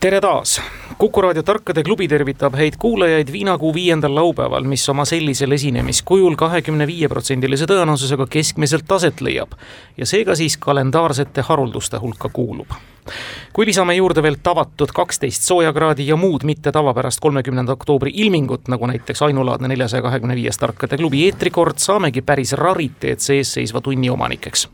tere taas! kuku raadio Tarkade klubi tervitab häid kuulajaid viinakuu viiendal laupäeval, mis oma sellisel esinemiskujul kahekümne viie protsendilise tõenäosusega keskmiselt aset leiab ja seega siis kalendaarsete harulduste hulka kuulub. Kui lisame juurde veel tavatud kaksteist soojakraadi ja muud mitte tavapärast kolmekümnenda oktoobri ilmingut, nagu näiteks ainulaadne neljasaja kahekümne viies Tarkade klubi eetrikord, saamegi päris rariteetse eesseisva tunni omanikeks.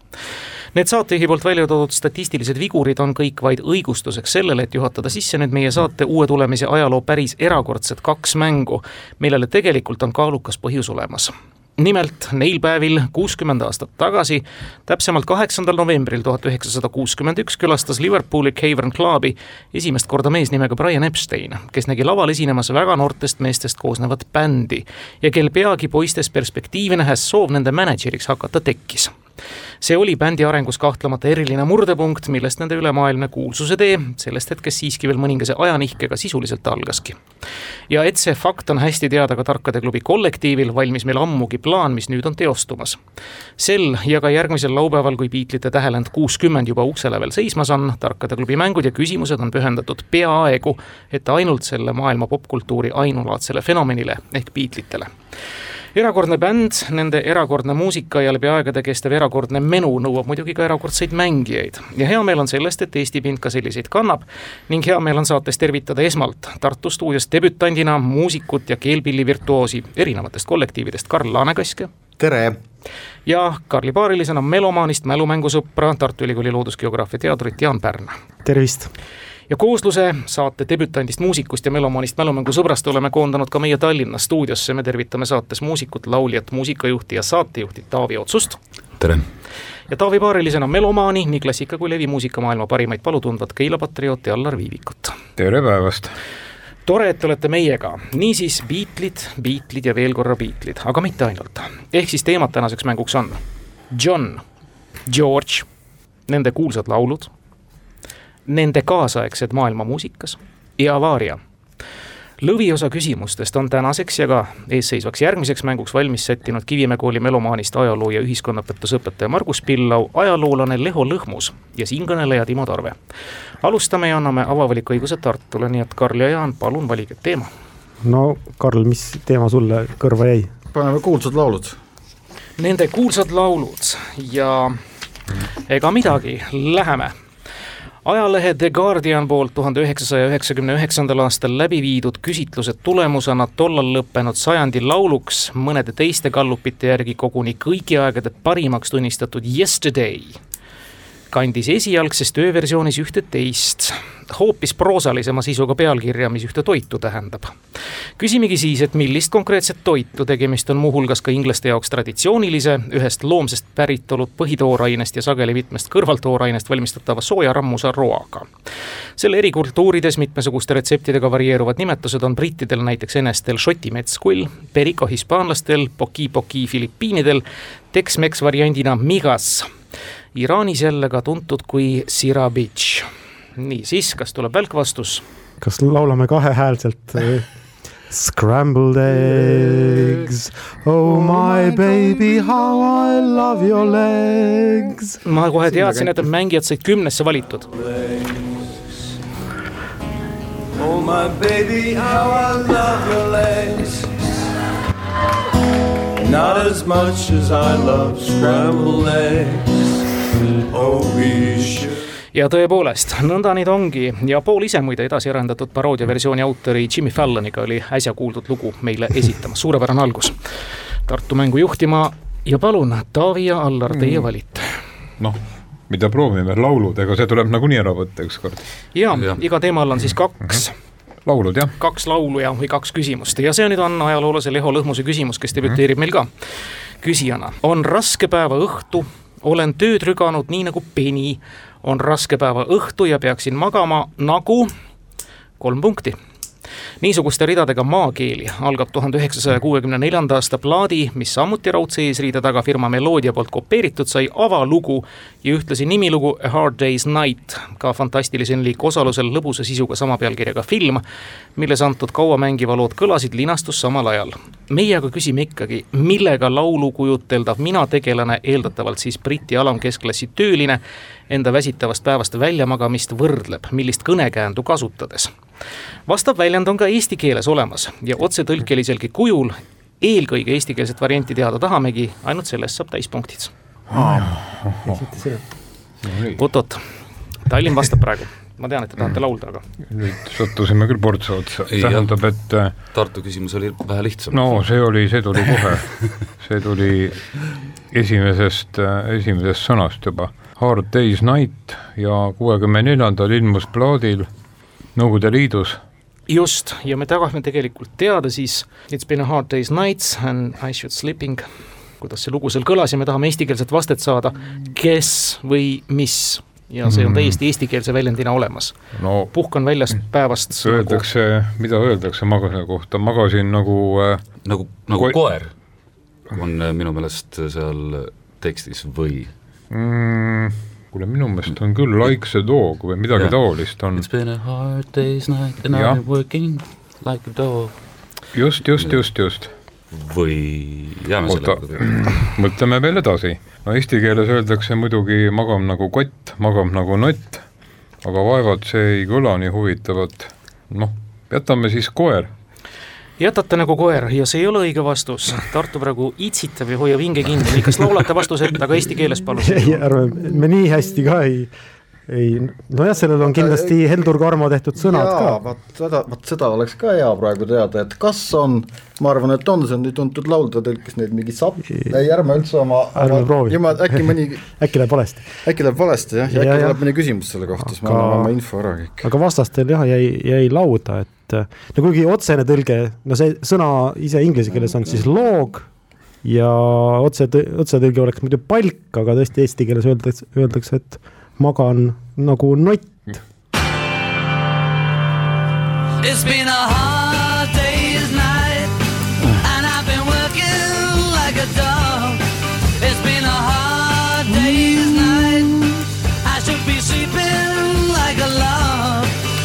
Need saatejuhi poolt välja toodud statistilised vigurid on kõik vaid õigustuseks sellele, et juhatada sisse nüüd meie saate uue tulemise ajaloo päris erakordsed kaks mängu, millele tegelikult on kaalukas põhjus olemas nimelt neil päevil kuuskümmend aastat tagasi, täpsemalt kaheksandal novembril tuhat üheksasada kuuskümmend üks külastas Liverpooli Cavern Clubi esimest korda mees nimega Brian Epstein, kes nägi laval esinemas väga noortest meestest koosnevat bändi ja kel peagi poistes perspektiivi nähes soov nende mänedžeriks hakata tekkis see oli bändi arengus kahtlemata eriline murdepunkt, millest nende ülemaailmne kuulsuse tee sellest hetkest siiski veel mõningase ajanihkega sisuliselt algaski. ja et see fakt on hästi teada ka Tarkade klubi kollektiivil, valmis meil ammugi plaan, mis nüüd on teostumas. sel ja ka järgmisel laupäeval, kui Beatlesite tähelend kuuskümmend juba uksele veel seismas on, Tarkade klubi mängud ja küsimused on pühendatud peaaegu et ainult selle maailma popkultuuri ainulaadsele fenomenile ehk Beatlesitele erakordne bänd, nende erakordne muusika ja läbi aegade kestev erakordne menu nõuab muidugi ka erakordseid mängijaid. ja hea meel on sellest, et Eesti pind ka selliseid kannab ning hea meel on saates tervitada esmalt Tartu stuudios debütandina muusikut ja keelpillivirtuoosi erinevatest kollektiividest Karl Laanekaske. tere! ja Karli paarilisena melomaanist mälumängusõpra Tartu Ülikooli loodusgeograafia teadurit Jaan Pärna. tervist! Ja koosluse saate debütandist, muusikust ja melomaanist mälumängusõbrast oleme koondanud ka meie Tallinna stuudiosse, me tervitame saates muusikut, lauljat, muusikajuhti ja saatejuhti Taavi Otsust. tere! ja Taavi paarilisena melomaani, nii klassika kui levimuusikamaailma parimaid palutuundvat Keila patriooti Allar Viivikut. tere päevast! tore, et te olete meiega, niisiis Beatlesid, Beatlesid ja veel korra Beatlesid, aga mitte ainult. ehk siis teemad tänaseks mänguks on John, George, nende kuulsad laulud nende kaasaegsed maailmamuusikas ja avaaria. lõviosa küsimustest on tänaseks ja ka eesseisvaks järgmiseks mänguks valmis sättinud Kivimäe kooli melomaanist ajaloo ja ühiskonnaõpetusõpetaja Margus Pillau, ajaloolane Leho Lõhmus ja siinkõneleja Timo Tarve. alustame ja anname avavaliku Tartule, nii et Karl ja Jaan, palun valige teema. no Karl, mis teema sulle kõrva jäi? paneme kuulsad laulud. Nende kuulsad laulud ja ega midagi, läheme ajalehe The Guardian poolt tuhande üheksasaja üheksakümne üheksandal aastal läbi viidud küsitluse tulemusena tollal lõppenud sajandi lauluks mõnede teiste gallupite järgi koguni kõigi aegade parimaks tunnistatud Yesterday kandis esialgses tööversioonis ühte teist, hoopis proosalisema sisuga pealkirja, mis ühte toitu tähendab. küsimegi siis, et millist konkreetset toitu, tegemist on muuhulgas ka inglaste jaoks traditsioonilise, ühest loomsest päritolu põhitoorainest ja sageli mitmest kõrvaltoorainest valmistatava sooja rammusa roaga. selle eri kultuurides mitmesuguste retseptidega varieeruvad nimetused on brittidel näiteks enestel šoti metskull, perico hispaanlastel, poki-poki Filipiinidel, Tex-Mex variandina migas Iraanis jälle ka tuntud kui sirabitš. nii, siis kas tuleb välk vastus? kas laulame kahehäälselt? Scrambled eggs, oh my baby, how I love your legs. ma kohe teadsin, et mängijad said kümnesse valitud. Oh my baby, how I love your legs. Not as much as I love scrambled eggs ja tõepoolest, nõnda neid ongi ja pool ise muide edasi arendatud paroodiaversiooni autori Jimmy Falloniga oli äsja kuuldud lugu meile esitamas, suurepärane algus. Tartu mängu juhtima ja palun, Taavi ja Allar, teie mm. valite. noh, mida proovime, laulud, ega see tuleb nagunii ära võtta ükskord. ja, iga teemal on siis kaks mm. -hmm laulud, jah. kaks laulu ja, või kaks küsimust ja see nüüd on ajaloolase Leho Lõhmuse küsimus, kes debüteerib mm -hmm. meil ka küsijana. on raske päeva õhtu olen tööd rüganud nii nagu peni, on raske päeva õhtu ja peaksin magama nagu kolm punkti. niisuguste ridadega maakeeli algab tuhande üheksasaja kuuekümne neljanda aasta plaadi, mis samuti raudse eesriide taga firma Meloodia poolt kopeeritud sai, avalugu ja ühtlasi nimilugu A Hard Day's Night, ka Fantastilise Neliku osalusel lõbusa sisuga sama pealkirjaga film, milles antud kauamängiva lood kõlasid, linastus samal ajal. Meie aga küsime ikkagi, millega laulu kujuteldav mina tegelane, eeldatavalt siis Briti alamkeskklassi tööline, enda väsitavast päevast väljamagamist võrdleb, millist kõnekäändu kasutades. vastav väljend on ka eesti keeles olemas ja otsetõlkeliselgi kujul eelkõige eestikeelset varianti teada tahamegi, ainult sellest saab täispunktid. oot-oot, Tallinn vastab praegu ma tean, et te tahate laulda, aga. nüüd sattusime küll portsu otsa, tähendab, et. Äh, Tartu küsimus oli vähe lihtsam. no see oli, see tuli kohe see tuli esimesest, äh, esimesest sõnast juba. Hard Day's Night ja kuuekümne neljandal ilmus plaadil Nõukogude Liidus just, ja me tahame tegelikult teada siis It's been a hard day's nights and I should sleeping, kuidas see lugu seal kõlas ja me tahame eestikeelset vastet saada, kes või mis ja see on mm. täiesti eestikeelse väljendina olemas no,. puhkan väljast päevast. Öeldakse nagu..., mida öeldakse magase kohta, magasin nagu äh, nagu, nagu ko koer on äh, minu meelest seal tekstis või mm,? kuule, minu meelest on küll Like the dog või midagi yeah. taolist on. It's been a hard day's night and I m working like a dog. just, just, just, just. Või jääme selle juurde? mõtleme veel edasi. no eesti keeles öeldakse muidugi magam nagu kott, magam nagu nott, aga vaevalt see ei kõla nii huvitavalt. noh, jätame siis koer jätate nagu koer ja see ei ole õige vastus. Tartu praegu itsitab ja hoiab hinge kinni, kas laulate vastuse ette, aga eesti keeles palun. ärme, me nii hästi ka ei ei, nojah, sellel on kindlasti Heldur Karmo tehtud sõnad jaa, ka. vot seda, vot seda oleks ka hea praegu teada, et kas on, ma arvan, et on, see on nii tuntud laul, ta tõlkis neid mingi sap-, ei ärme üldse oma ärme proovi. äkki mõni äkki läheb valesti. äkki läheb valesti jah, ja, ja äkki tuleb mõni küsimus selle kohta, siis me anname oma info ära kõik. aga vastastel jah, jäi, jäi lauda, et no kuigi otsene tõlge, no see sõna ise inglise keeles on siis log ja otse, otsetõlge oleks muidu palk, aga tõesti eesti keeles öeldakse, öeldakse, et magan nagu nott. It's been a hard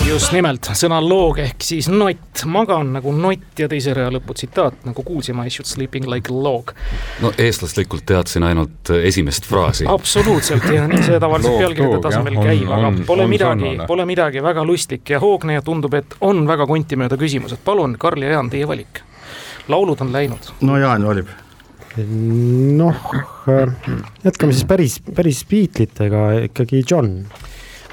just nimelt, sõna loog ehk siis nott, magan nagu nott ja teise rea lõpu tsitaat, nagu kuulsime, I should sleeping like a log. no eestlaslikult teadsin ainult äh, esimest fraasi. absoluutselt ja nii see tavaliselt pealkirjade tasemel käib, aga pole on midagi, pole midagi, väga lustlik ja hoogne ja tundub, et on väga kontimööda küsimus, et palun, Karl ja Jaan, teie valik. laulud on läinud. no Jaan valib noh, äh, jätkame siis päris, päris Beatlesitega ikkagi John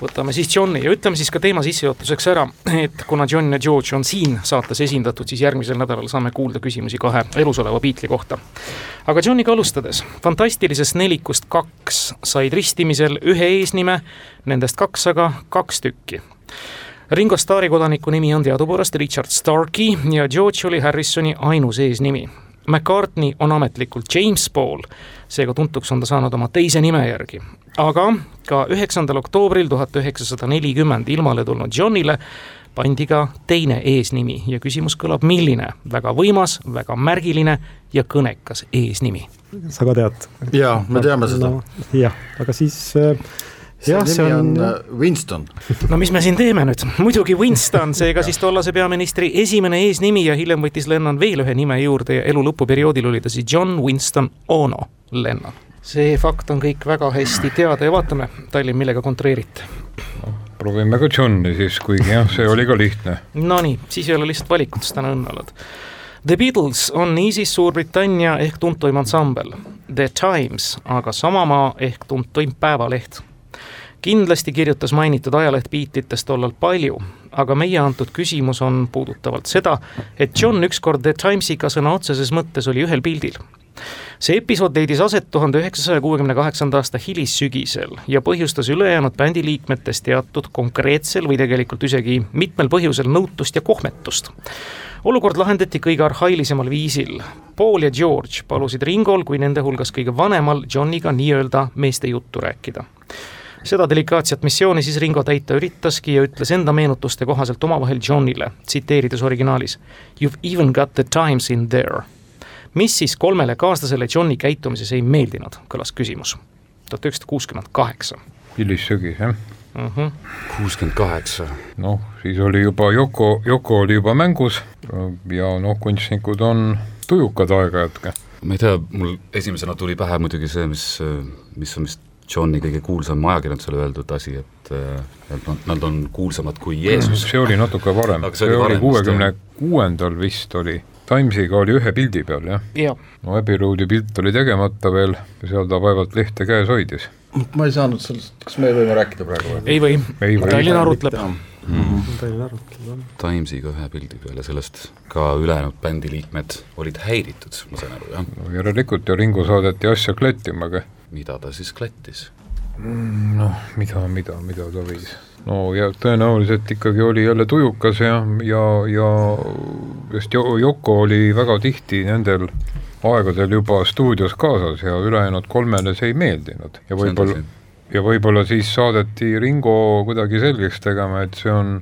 võtame siis Johni ja ütleme siis ka teema sissejuhatuseks ära, et kuna John ja George on siin saates esindatud, siis järgmisel nädalal saame kuulda küsimusi kahe elusoleva Beatli kohta. aga Johniga alustades, fantastilisest nelikust kaks said ristimisel ühe eesnime, nendest kaks aga kaks tükki Ringo Starri kodaniku nimi on teadupoolest Richard Starkey ja George oli Harrisoni ainus eesnimi. McCartney on ametlikult James Paul, seega tuntuks on ta saanud oma teise nime järgi, aga ka üheksandal oktoobril tuhat üheksasada nelikümmend ilmale tulnud Johnile pandi ka teine eesnimi ja küsimus kõlab, milline, väga võimas, väga märgiline ja kõnekas eesnimi. sa ka tead? jaa, me teame seda no,. jah, aga siis äh, jah, see on, on äh, Winston. no mis me siin teeme nüüd, muidugi Winston, seega siis tollase peaministri esimene eesnimi ja hiljem võttis Lennon veel ühe nime juurde ja elu lõpuperioodil oli ta siis John Winston Ono Lennon see fakt on kõik väga hästi teada ja vaatame, Tallinn, millega kontreerite no,? proovime ka Johni siis, kuigi jah, see oli ka lihtne. Nonii, siis ei ole lihtsalt valikut, siis täna õnne oled. The Beatles on niisiis Suurbritannia ehk tuntuim ansambel, The Times aga samamaa ehk tuntuim päevaleht kindlasti kirjutas mainitud ajaleht Beatlitest tollal palju, aga meie antud küsimus on puudutavalt seda, et John ükskord The Timesiga sõna otseses mõttes oli ühel pildil see episood leidis aset tuhande üheksasaja kuuekümne kaheksanda aasta hilissügisel ja põhjustas ülejäänud bändi liikmetes teatud konkreetsel või tegelikult isegi mitmel põhjusel nõutust ja kohmetust. olukord lahendati kõige arhailisemal viisil. Paul ja George palusid Ringol kui nende hulgas kõige vanemal Johniga nii-öelda meeste juttu rääkida seda delikaatset missiooni siis Ringo täita üritaski ja ütles enda meenutuste kohaselt omavahel Johnile, tsiteerides originaalis. You have even got the times in there. mis siis kolmele kaaslasele Johni käitumises ei meeldinud, kõlas küsimus. tuhat üheksasada kuuskümmend kaheksa. hilissügis, jah. Mhm. kuuskümmend kaheksa. noh, siis oli juba Yoko, Yoko oli juba mängus ja noh, kunstnikud on tujukad aeg-ajalt ka. ma ei tea, mul esimesena tuli pähe muidugi see, mis, mis on vist Johni kõige kuulsam ajakirjandusele öeldud asi, et et nad, nad on kuulsamad kui Jeesus. see oli natuke varem, see oli kuuekümne kuuendal vist oli. Timesiga oli ühe pildi peal, jah. jah, no Abbey Roadi pilt oli tegemata veel ja seal ta vaevalt lehte käes hoidis. ma ei saanud sellest, kas me võime rääkida praegu või? ei või. Tallinn arutleb. Arutleb, jah. Timesiga ühe pildi peal ja sellest ka ülejäänud bändi liikmed olid häiritud, ma sain aru, jah. no järelikult ja Ringo saadeti asja klattima, aga mida ta siis klattis? noh, mida, mida, mida ta võis. no ja tõenäoliselt ikkagi oli jälle tujukas ja, ja, ja sest Yoko oli väga tihti nendel aegadel juba stuudios kaasas ja ülejäänud kolmele see ei meeldinud ja võib-olla ja võib-olla siis saadeti Ringo kuidagi selgeks tegema, et see on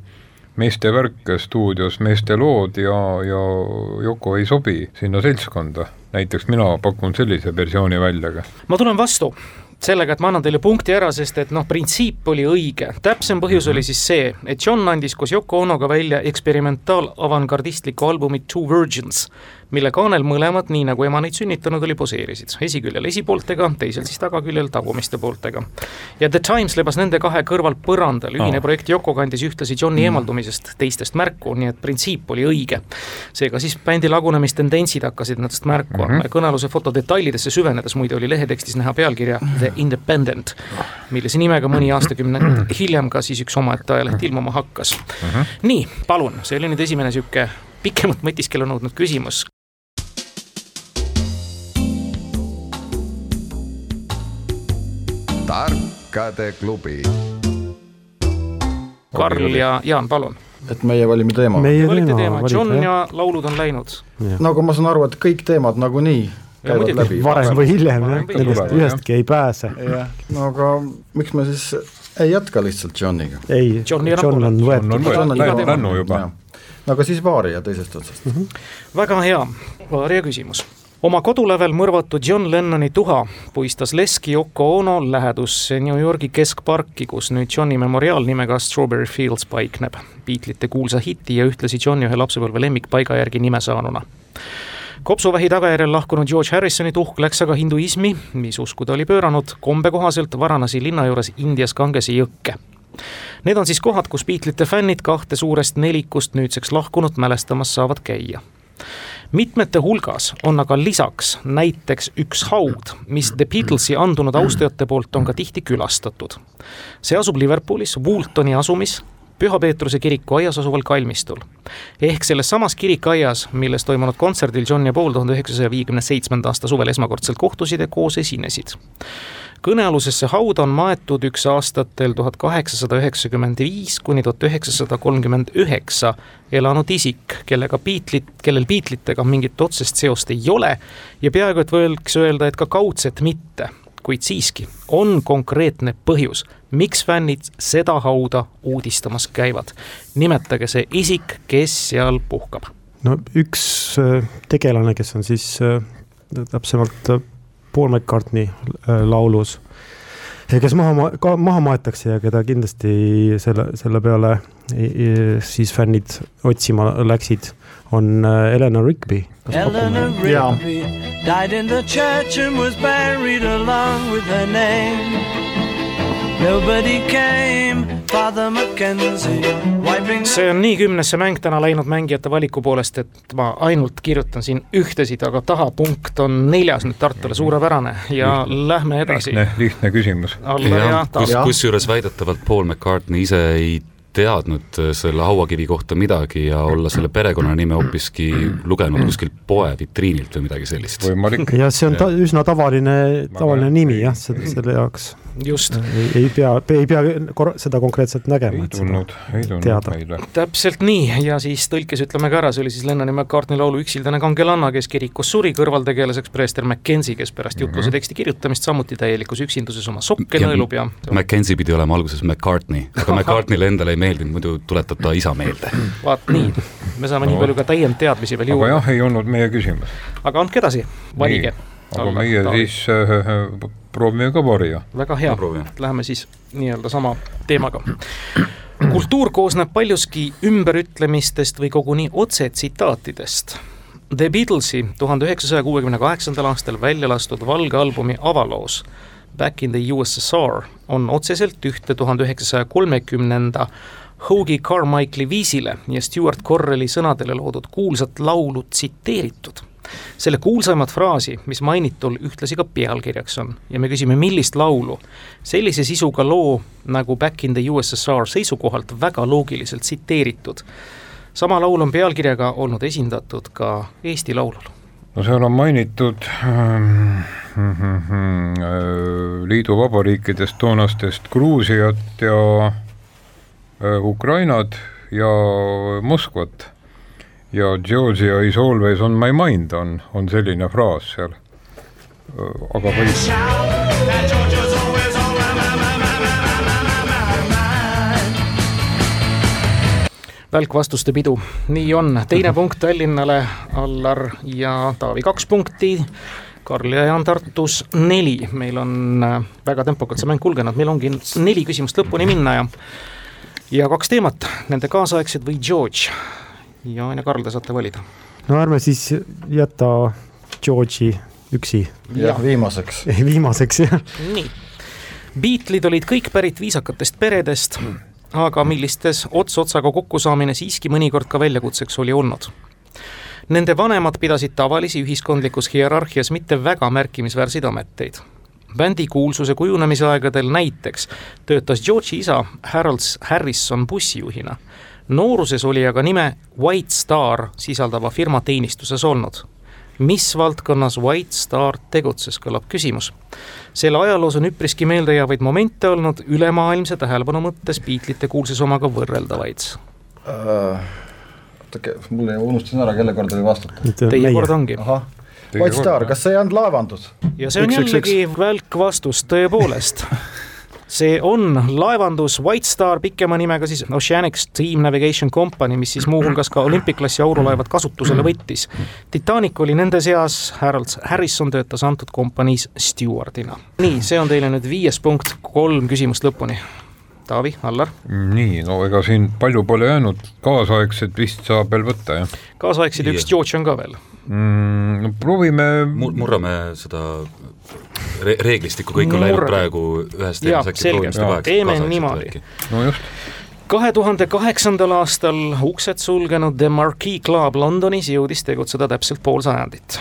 meeste värk stuudios, meeste lood ja, ja Yoko ei sobi sinna seltskonda. Näiteks mina pakun sellise versiooni välja ka. ma tulen vastu sellega, et ma annan teile punkti ära, sest et noh, printsiip oli õige. täpsem põhjus oli siis see, et John andis koos Yoko Onoga välja eksperimentaal-avangardistliku albumi Two Virgins, mille kaanel mõlemad, nii nagu ema neid sünnitanud oli, poseerisid. esiküljel esipooltega, teisel siis tagaküljel tagumiste pooltega. ja The Times lebas nende kahe kõrval põrandal, ühine Aa. projekt Yoko kandis ühtlasi Johni eemaldumisest teistest märku, nii et printsiip oli õige. seega siis bändi lagunemistendentsid hakkasid endast märku andma ja kõnealuse foto detailidesse süvenedes muide oli lehetekstis näha pealkirja The Independent, millise nimega mõni aastakümne hiljem ka siis üks omaette ajaleht ilmuma hakkas. nii, palun, see oli nüüd esimene niisugune pikemat mõtiskelu nõudnud küsimus. Tarkade klubi. Karl ja Jaan, palun. et meie valime teema. meie valite teema John jah. ja laulud on läinud. nagu ma saan aru, et kõik teemad nagunii käivad muidugi. läbi. varem või hiljem jah, nendest ühestki ei pääse. no aga miks me siis ei jätka lihtsalt Johniga? ei, John on pooleli. on, on võetud. John on Lännu juba no aga siis Vaaria teisest otsast mm. -hmm. väga hea, Vaaria küsimus. Oma kodulävel mõrvatud John Lennoni tuha puistas Leski Yoko Ono lähedusse New Yorgi keskparki, kus nüüd Johni memoriaal nimega Strawberry Fields paikneb. Beatlesite kuulsa hiti ja ühtlasi Johni ühe lapsepõlve lemmikpaiga järgi nime saanuna kopsuvähi tagajärjel lahkunud George Harrisoni tuhk läks aga hinduismi, mis usku ta oli pööranud, kombe kohaselt Varanasi linna juures Indias Gangesi jõkke. Need on siis kohad, kus Beatlesite fännid kahte suurest nelikust nüüdseks lahkunut mälestamas saavad käia mitmete hulgas on aga lisaks näiteks üks haud, mis The Beatlesi andunud austajate poolt on ka tihti külastatud. see asub Liverpoolis, Wooltoni asumis, Püha Peetruse kiriku aias asuval kalmistul. ehk selles samas kirikuaias, milles toimunud kontserdil John ja Paul tuhande üheksasaja viiekümne seitsmenda aasta suvel esmakordselt kohtusid ja koos esinesid kõnealusesse hauda on maetud üks aastatel tuhat kaheksasada üheksakümmend viis kuni tuhat üheksasada kolmkümmend üheksa elanud isik, kellega Beatlit, kellel Beatlitega mingit otsest seost ei ole ja peaaegu et võiks öelda, et ka kaudset mitte, kuid siiski on konkreetne põhjus, miks fännid seda hauda uudistamas käivad. nimetage see isik, kes seal puhkab. no üks äh, tegelane, kes on siis äh, täpsemalt äh, Paul McCartney äh, laulus ja kes maha ma-, ka maha maetakse ja keda kindlasti selle, selle peale siis fännid otsima läksid, on äh, Eleanor Rigby. Eleanor Yeah. Rigby died in the church and was buried along with her name. Nobody came, Father Mackenzie, wiping see on nii kümnesse mäng täna läinud mängijate valiku poolest, et ma ainult kirjutan siin ühtesid, aga tahapunkt on neljas nüüd Tartule, suurepärane ja lähme edasi. lihtne, lihtne küsimus. kus, kusjuures väidetavalt Paul McCartney ise ei teadnud äh, selle hauakivi kohta midagi ja olla selle perekonnanime hoopiski lugenud kuskilt poe vitriinilt või midagi sellist. ja see on ta, üsna tavaline, tavaline nimi jah, selle, selle jaoks. just, ei, pea, ei pea seda konkreetselt nägema. ei tulnud, ei tulnud meile. täpselt nii ja siis tõlkes ütleme ka ära, see oli siis Lennoni McCartney laulu Üksildane kangelanna, kes kirikus suri, kõrvaltegelaseks Prester McKenzie, kes pärast jutluse teksti kirjutamist samuti täielikus üksinduses oma sokke Ja- nõelub ja Mackenzie pidi olema alguses McCartney, aga McCartney'le endale ei meeldinud, muidu tuletab ta isa meelde. vaat nii, me saame nii No. palju ka täiendteadmisi veel aga juurde, jah, ei olnud meie küsimus. aga andke edasi, valige. Aga meie siis äh, proovime ka varja. väga hea läheme siis nii-öelda sama teemaga. kultuur koosneb paljuski ümberütlemistest või koguni otsetsitaatidest. The Beatlesi tuhande üheksasaja kuuekümne kaheksandal aastal välja lastud valge albumi avaloos Back in the USSR on otseselt ühte tuhande üheksasaja kolmekümnenda Hoagie Carmichael'i viisile ja Stewart Correlli sõnadele loodud kuulsat laulu tsiteeritud selle kuulsaimat fraasi, mis mainitul ühtlasi ka pealkirjaks on ja me küsime, millist laulu sellise sisuga loo nagu Back in the USSR seisukohalt väga loogiliselt tsiteeritud. sama laul on pealkirjaga olnud esindatud ka Eesti Laulul. no seal on mainitud ähm, äh, liiduvabariikidest toonastest Gruusiat ja Ukrainat ja Moskvat. Ja Georgia is always on my mind on, on selline fraas seal. aga võib, välkvastuste pidu, nii on, teine punkt Tallinnale, Allar ja Taavi kaks punkti. Karl ja Jaan Tartus neli, meil on äh, väga tempokalt see mäng kulgenud, meil ongi neli küsimust lõpuni minna ja ja kaks teemat, nende kaasaegsed või George. Jaan ja Karl, te saate valida. no ärme siis jäta George'i üksi jah, viimaseks. viimaseks jah. nii, Beatlesid olid kõik pärit viisakatest peredest, aga millistes ots otsaga kokkusaamine siiski mõnikord ka väljakutseks oli olnud. Nende vanemad pidasid tavalisi ühiskondlikus hierarhias mitte väga märkimisväärseid ameteid. Bändi kuulsuse kujunemise aegadel näiteks töötas George'i isa Harold Harrison bussijuhina. nooruses oli aga nime White Star sisaldava firma teenistuses olnud mis valdkonnas White Star tegutses, kõlab küsimus. selle ajaloos on üpriski meeldejäävaid momente olnud ülemaailmse tähelepanu mõttes Beatlesite kuulsusomaga võrreldavaid. oota, mul jäi, unustasin ära, kelle kord oli vastata. Teie kord ongi. ahah, Kord, Star, kas see ei olnud laevandus? ja see on Üks, jällegi välk vastus tõepoolest see on laevandus White Star pikema nimega siis Oceanic Steam Navigation Company, mis siis muuhulgas ka olümpikklassi aurulaevad kasutusele võttis. Titanic oli nende seas, Harold Harrison töötas antud kompaniis stjuardina. nii, see on teile nüüd viies punkt, kolm küsimust lõpuni. Taavi, Allar, nii, no ega siin palju pole jäänud, kaasaegset vist saab veel võtta, jah kaasaegsid üks. George on ka veel. mm,. no proovime Mur-, murrame seda re-, reeglistikku, kõik on läinud praegu ühest teemast äkki Jaa. kaheksa Teeme niimoodi. no just, kahe tuhande kaheksandal aastal uksed sulgenud The Marquee Club Londonis jõudis tegutseda täpselt pool sajandit.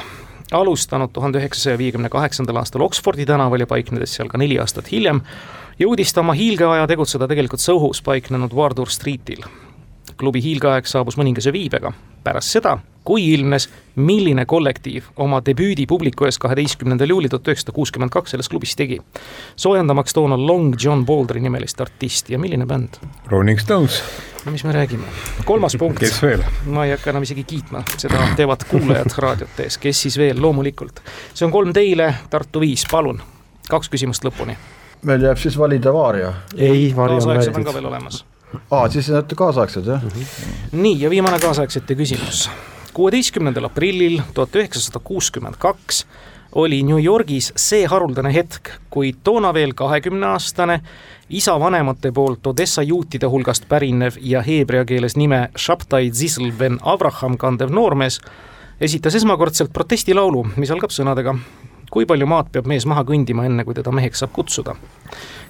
alustanud tuhande üheksasaja viiekümne kaheksandal aastal Oxfordi tänaval ja paiknedes seal ka neli aastat hiljem, jõudis ta oma hiilgeaja tegutseda tegelikult Sohos paiknenud Wardour Streetil. klubi hiilgeaeg saabus mõningase viibega pärast seda, kui ilmnes, milline kollektiiv oma debüüdi publiku ees kaheteistkümnendal juulil tuhat üheksasada kuuskümmend kaks selles klubis tegi. soojendamaks toona Long John Baldry nimelist artisti ja milline bänd? Rolling Stones, no mis me räägime, kolmas punkt, kes veel? ma ei hakka enam isegi kiitma, seda teevad kuulajad raadiot tees, kes siis veel, loomulikult. see on kolm teile, Tartu viis, palun, kaks küsimust lõpuni. Meil jääb siis valida Varia. ei, vari on kaasaegsed on ka veel olemas. aa, siis olete kaasaegsed jah? nii, ja viimane kaasaegsete küsimus. kuueteistkümnendal aprillil tuhat üheksasada kuuskümmend kaks oli New Yorgis see haruldane hetk, kui toona veel kahekümneaastane isa vanemate poolt Odessa juutide hulgast pärinev ja heebrea keeles nime Shabtai Zisl ben Avraham kandev noormees esitas esmakordselt protestilaulu, mis algab sõnadega kui palju maad peab mees maha kõndima, enne kui teda meheks saab kutsuda.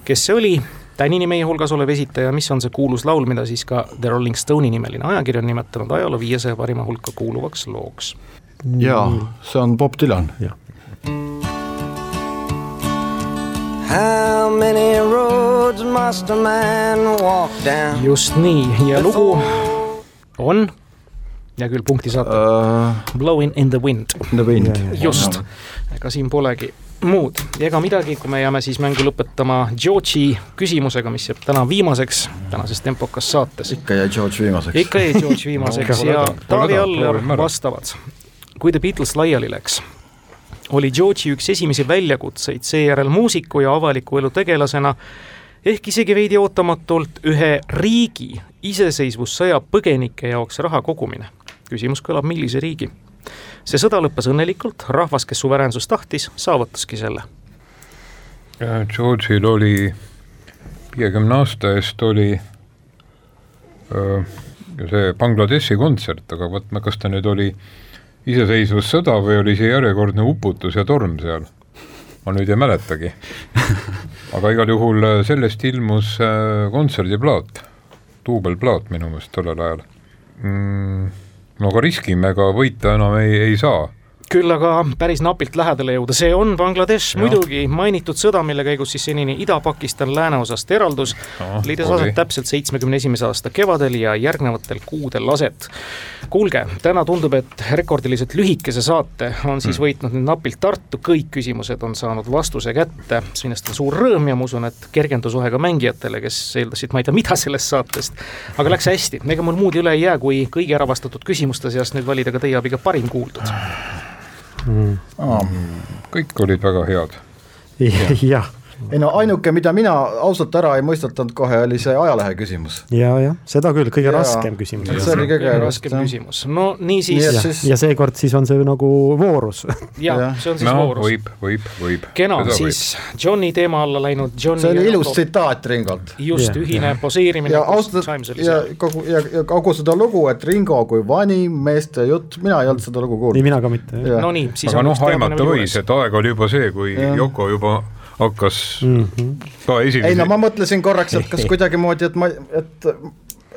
kes see oli, tänini meie hulgas olev esitaja, mis on see kuulus laul, mida siis ka The Rolling Stone'i nimeline ajakiri on nimetanud ajaloo viiesaja parima hulka kuuluvaks looks. jaa, see on Bob Dylan. How many roads must a man walk down? just nii, ja lugu on, hea küll, punkti saate Uh, Blowing in the wind, the Wind. just, ega siin polegi muud ja ega midagi, kui me jääme siis mängu lõpetama George'i küsimusega, mis jääb täna viimaseks tänases tempokas saates. ikka jäi George viimaseks. ikka jäi George viimaseks No, ja Taavi Aller vastavad. kui The Beatles laiali läks, oli George'i üks esimesi väljakutseid seejärel muusiku ja avaliku elu tegelasena ehk isegi veidi ootamatult ühe riigi iseseisvussõja põgenike jaoks raha kogumine. Küsimus kõlab, millise riigi? see sõda lõppes õnnelikult, rahvas, kes suveräänsust tahtis, saavutaski selle. George'il oli viiekümne aasta eest oli öö, see Bangladeshi kontsert, aga vot ma- kas ta nüüd oli iseseisvussõda või oli see järjekordne uputus ja torm seal? ma nüüd ei mäletagi. aga igal juhul sellest ilmus kontserdiplaat, duubelplaat minu meelest tollel ajal mm,. No aga riskime, ega võita enam ei, ei saa küll aga päris napilt lähedale jõuda, see on Bangladesh Jah. muidugi mainitud sõda, mille käigus siis senini Ida-Pakistan lääneosast eraldus Noh, leidis oli. aset täpselt seitsmekümne esimese aasta kevadel ja järgnevatel kuudel aset. kuulge, täna tundub, et rekordiliselt lühikese saate on siis Hmm. võitnud nüüd napilt Tartu, kõik küsimused on saanud vastuse kätte, millest on suur rõõm ja ma usun, et kergendusohe ka mängijatele, kes eeldasid ma ei tea mida sellest saatest. aga läks hästi, ega mul muud üle ei jää, kui kõigi ära vastatud küsimuste seast nüüd valida ka teie abiga parim kuuldud kõik olid väga head. jah, ei no ainuke, mida mina ausalt ära ei mõistatanud kohe, oli see ajalehe küsimus. ja, jah, seda küll, kõige Jaa. raskem küsimus. see oli kõige raskem küsimus, no niisiis ja, siis- ja seekord siis on see nagu voorus ja jah. see on siis no voorus. võib, võib, võib. kena, siis Johni teema alla läinud Johni see oli ja ilus tsitaat Ringolt. just ühine poseerimine ja ausalt ja kogu ja, ja kogu seda lugu, et Ringo kui vanim meeste jutt, mina ei olnud seda lugu ei, kuulnud. mina ka mitte. Jah. no nii, siis aga on noh, aimata võis, et aeg oli juba see, kui. Yoko juba hakkas Mm -hmm. ka esimesi ei no ma mõtlesin korraks, et kas kuidagimoodi, et ma, et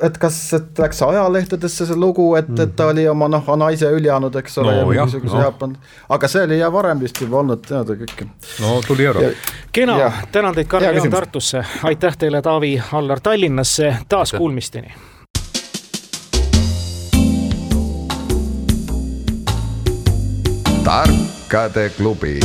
et kas, et läks ajalehtedesse see lugu, et, et ta oli oma noh, naise üljanud, eks ole No ja jah, mingisuguse noh. Jaapan, aga see oli ja varem vist juba olnud teada kõike. no tuli ära. kena tänan teid, Karl Jaan. Tartusse, aitäh teile, Taavi Allar Tallinnasse, taas kuulmisteni. tarkade klubi